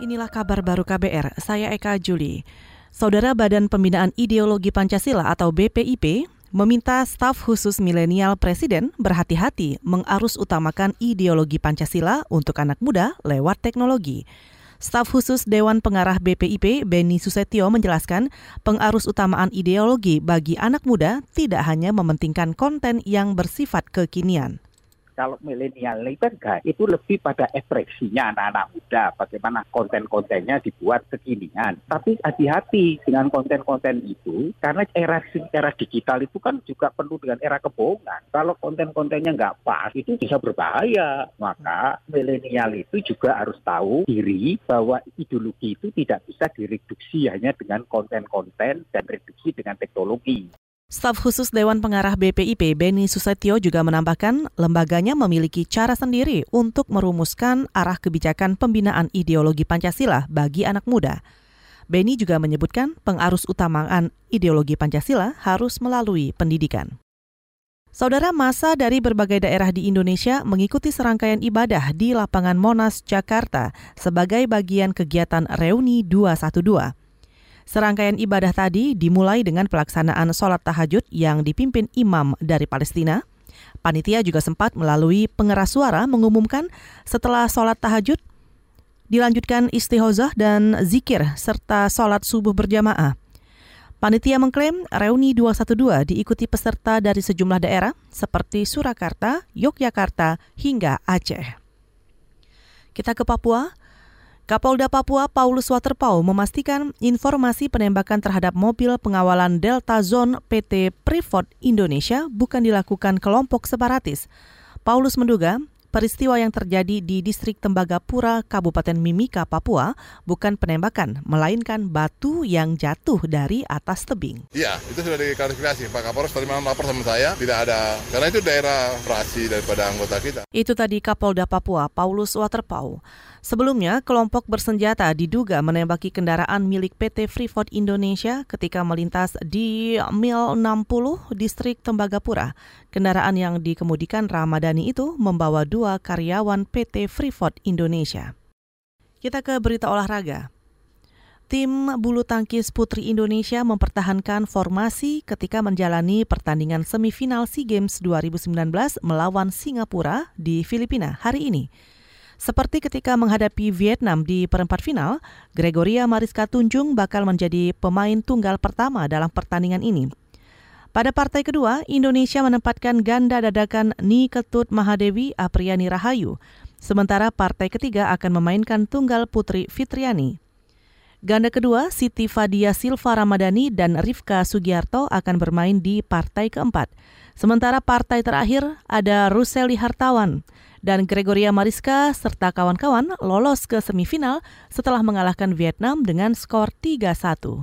Inilah kabar baru KBR, saya Eka Juli. Saudara Badan Pembinaan Ideologi Pancasila atau BPIP meminta staf khusus milenial Presiden berhati-hati mengarus utamakan ideologi Pancasila untuk anak muda lewat teknologi. Staf khusus Dewan Pengarah BPIP, Beni Susetio menjelaskan, pengarus utamaan ideologi bagi anak muda tidak hanya mementingkan konten yang bersifat kekinian kalau milenial kan itu lebih pada ekspresinya anak-anak muda, bagaimana konten-kontennya dibuat kekinian. Tapi hati-hati dengan konten-konten itu, karena era era digital itu kan juga penuh dengan era kebohongan. Kalau konten-kontennya nggak pas, itu bisa berbahaya. Maka milenial itu juga harus tahu diri bahwa ideologi itu tidak bisa direduksi hanya dengan konten-konten dan reduksi dengan teknologi. Staf khusus Dewan Pengarah BPIP Beni Susetio juga menambahkan lembaganya memiliki cara sendiri untuk merumuskan arah kebijakan pembinaan ideologi Pancasila bagi anak muda. Beni juga menyebutkan pengarus utamaan ideologi Pancasila harus melalui pendidikan. Saudara masa dari berbagai daerah di Indonesia mengikuti serangkaian ibadah di lapangan Monas, Jakarta sebagai bagian kegiatan Reuni 212. Serangkaian ibadah tadi dimulai dengan pelaksanaan sholat tahajud yang dipimpin imam dari Palestina. Panitia juga sempat melalui pengeras suara mengumumkan setelah sholat tahajud dilanjutkan istihozah dan zikir serta sholat subuh berjamaah. Panitia mengklaim reuni 212 diikuti peserta dari sejumlah daerah seperti Surakarta, Yogyakarta, hingga Aceh. Kita ke Papua. Kapolda Papua Paulus Waterpau memastikan informasi penembakan terhadap mobil pengawalan Delta Zone PT Freeport Indonesia bukan dilakukan kelompok separatis. Paulus menduga peristiwa yang terjadi di distrik Tembagapura, Kabupaten Mimika, Papua bukan penembakan, melainkan batu yang jatuh dari atas tebing. Iya, itu sudah diklarifikasi. Pak Kapolres tadi malam lapor sama saya, tidak ada, karena itu daerah operasi daripada anggota kita. Itu tadi Kapolda Papua, Paulus Waterpau. Sebelumnya, kelompok bersenjata diduga menembaki kendaraan milik PT Freeport Indonesia ketika melintas di Mil 60 distrik Tembagapura. Kendaraan yang dikemudikan Ramadhani itu membawa dua karyawan PT Freeport Indonesia. Kita ke berita olahraga. Tim bulu tangkis putri Indonesia mempertahankan formasi ketika menjalani pertandingan semifinal SEA Games 2019 melawan Singapura di Filipina hari ini. Seperti ketika menghadapi Vietnam di perempat final, Gregoria Mariska Tunjung bakal menjadi pemain tunggal pertama dalam pertandingan ini. Pada partai kedua, Indonesia menempatkan ganda dadakan Ni Ketut Mahadewi Apriani Rahayu, sementara partai ketiga akan memainkan tunggal putri Fitriani. Ganda kedua, Siti Fadia Silva Ramadhani dan Rifka Sugiarto akan bermain di partai keempat. Sementara partai terakhir ada Ruseli Hartawan dan Gregoria Mariska serta kawan-kawan lolos ke semifinal setelah mengalahkan Vietnam dengan skor 3-1.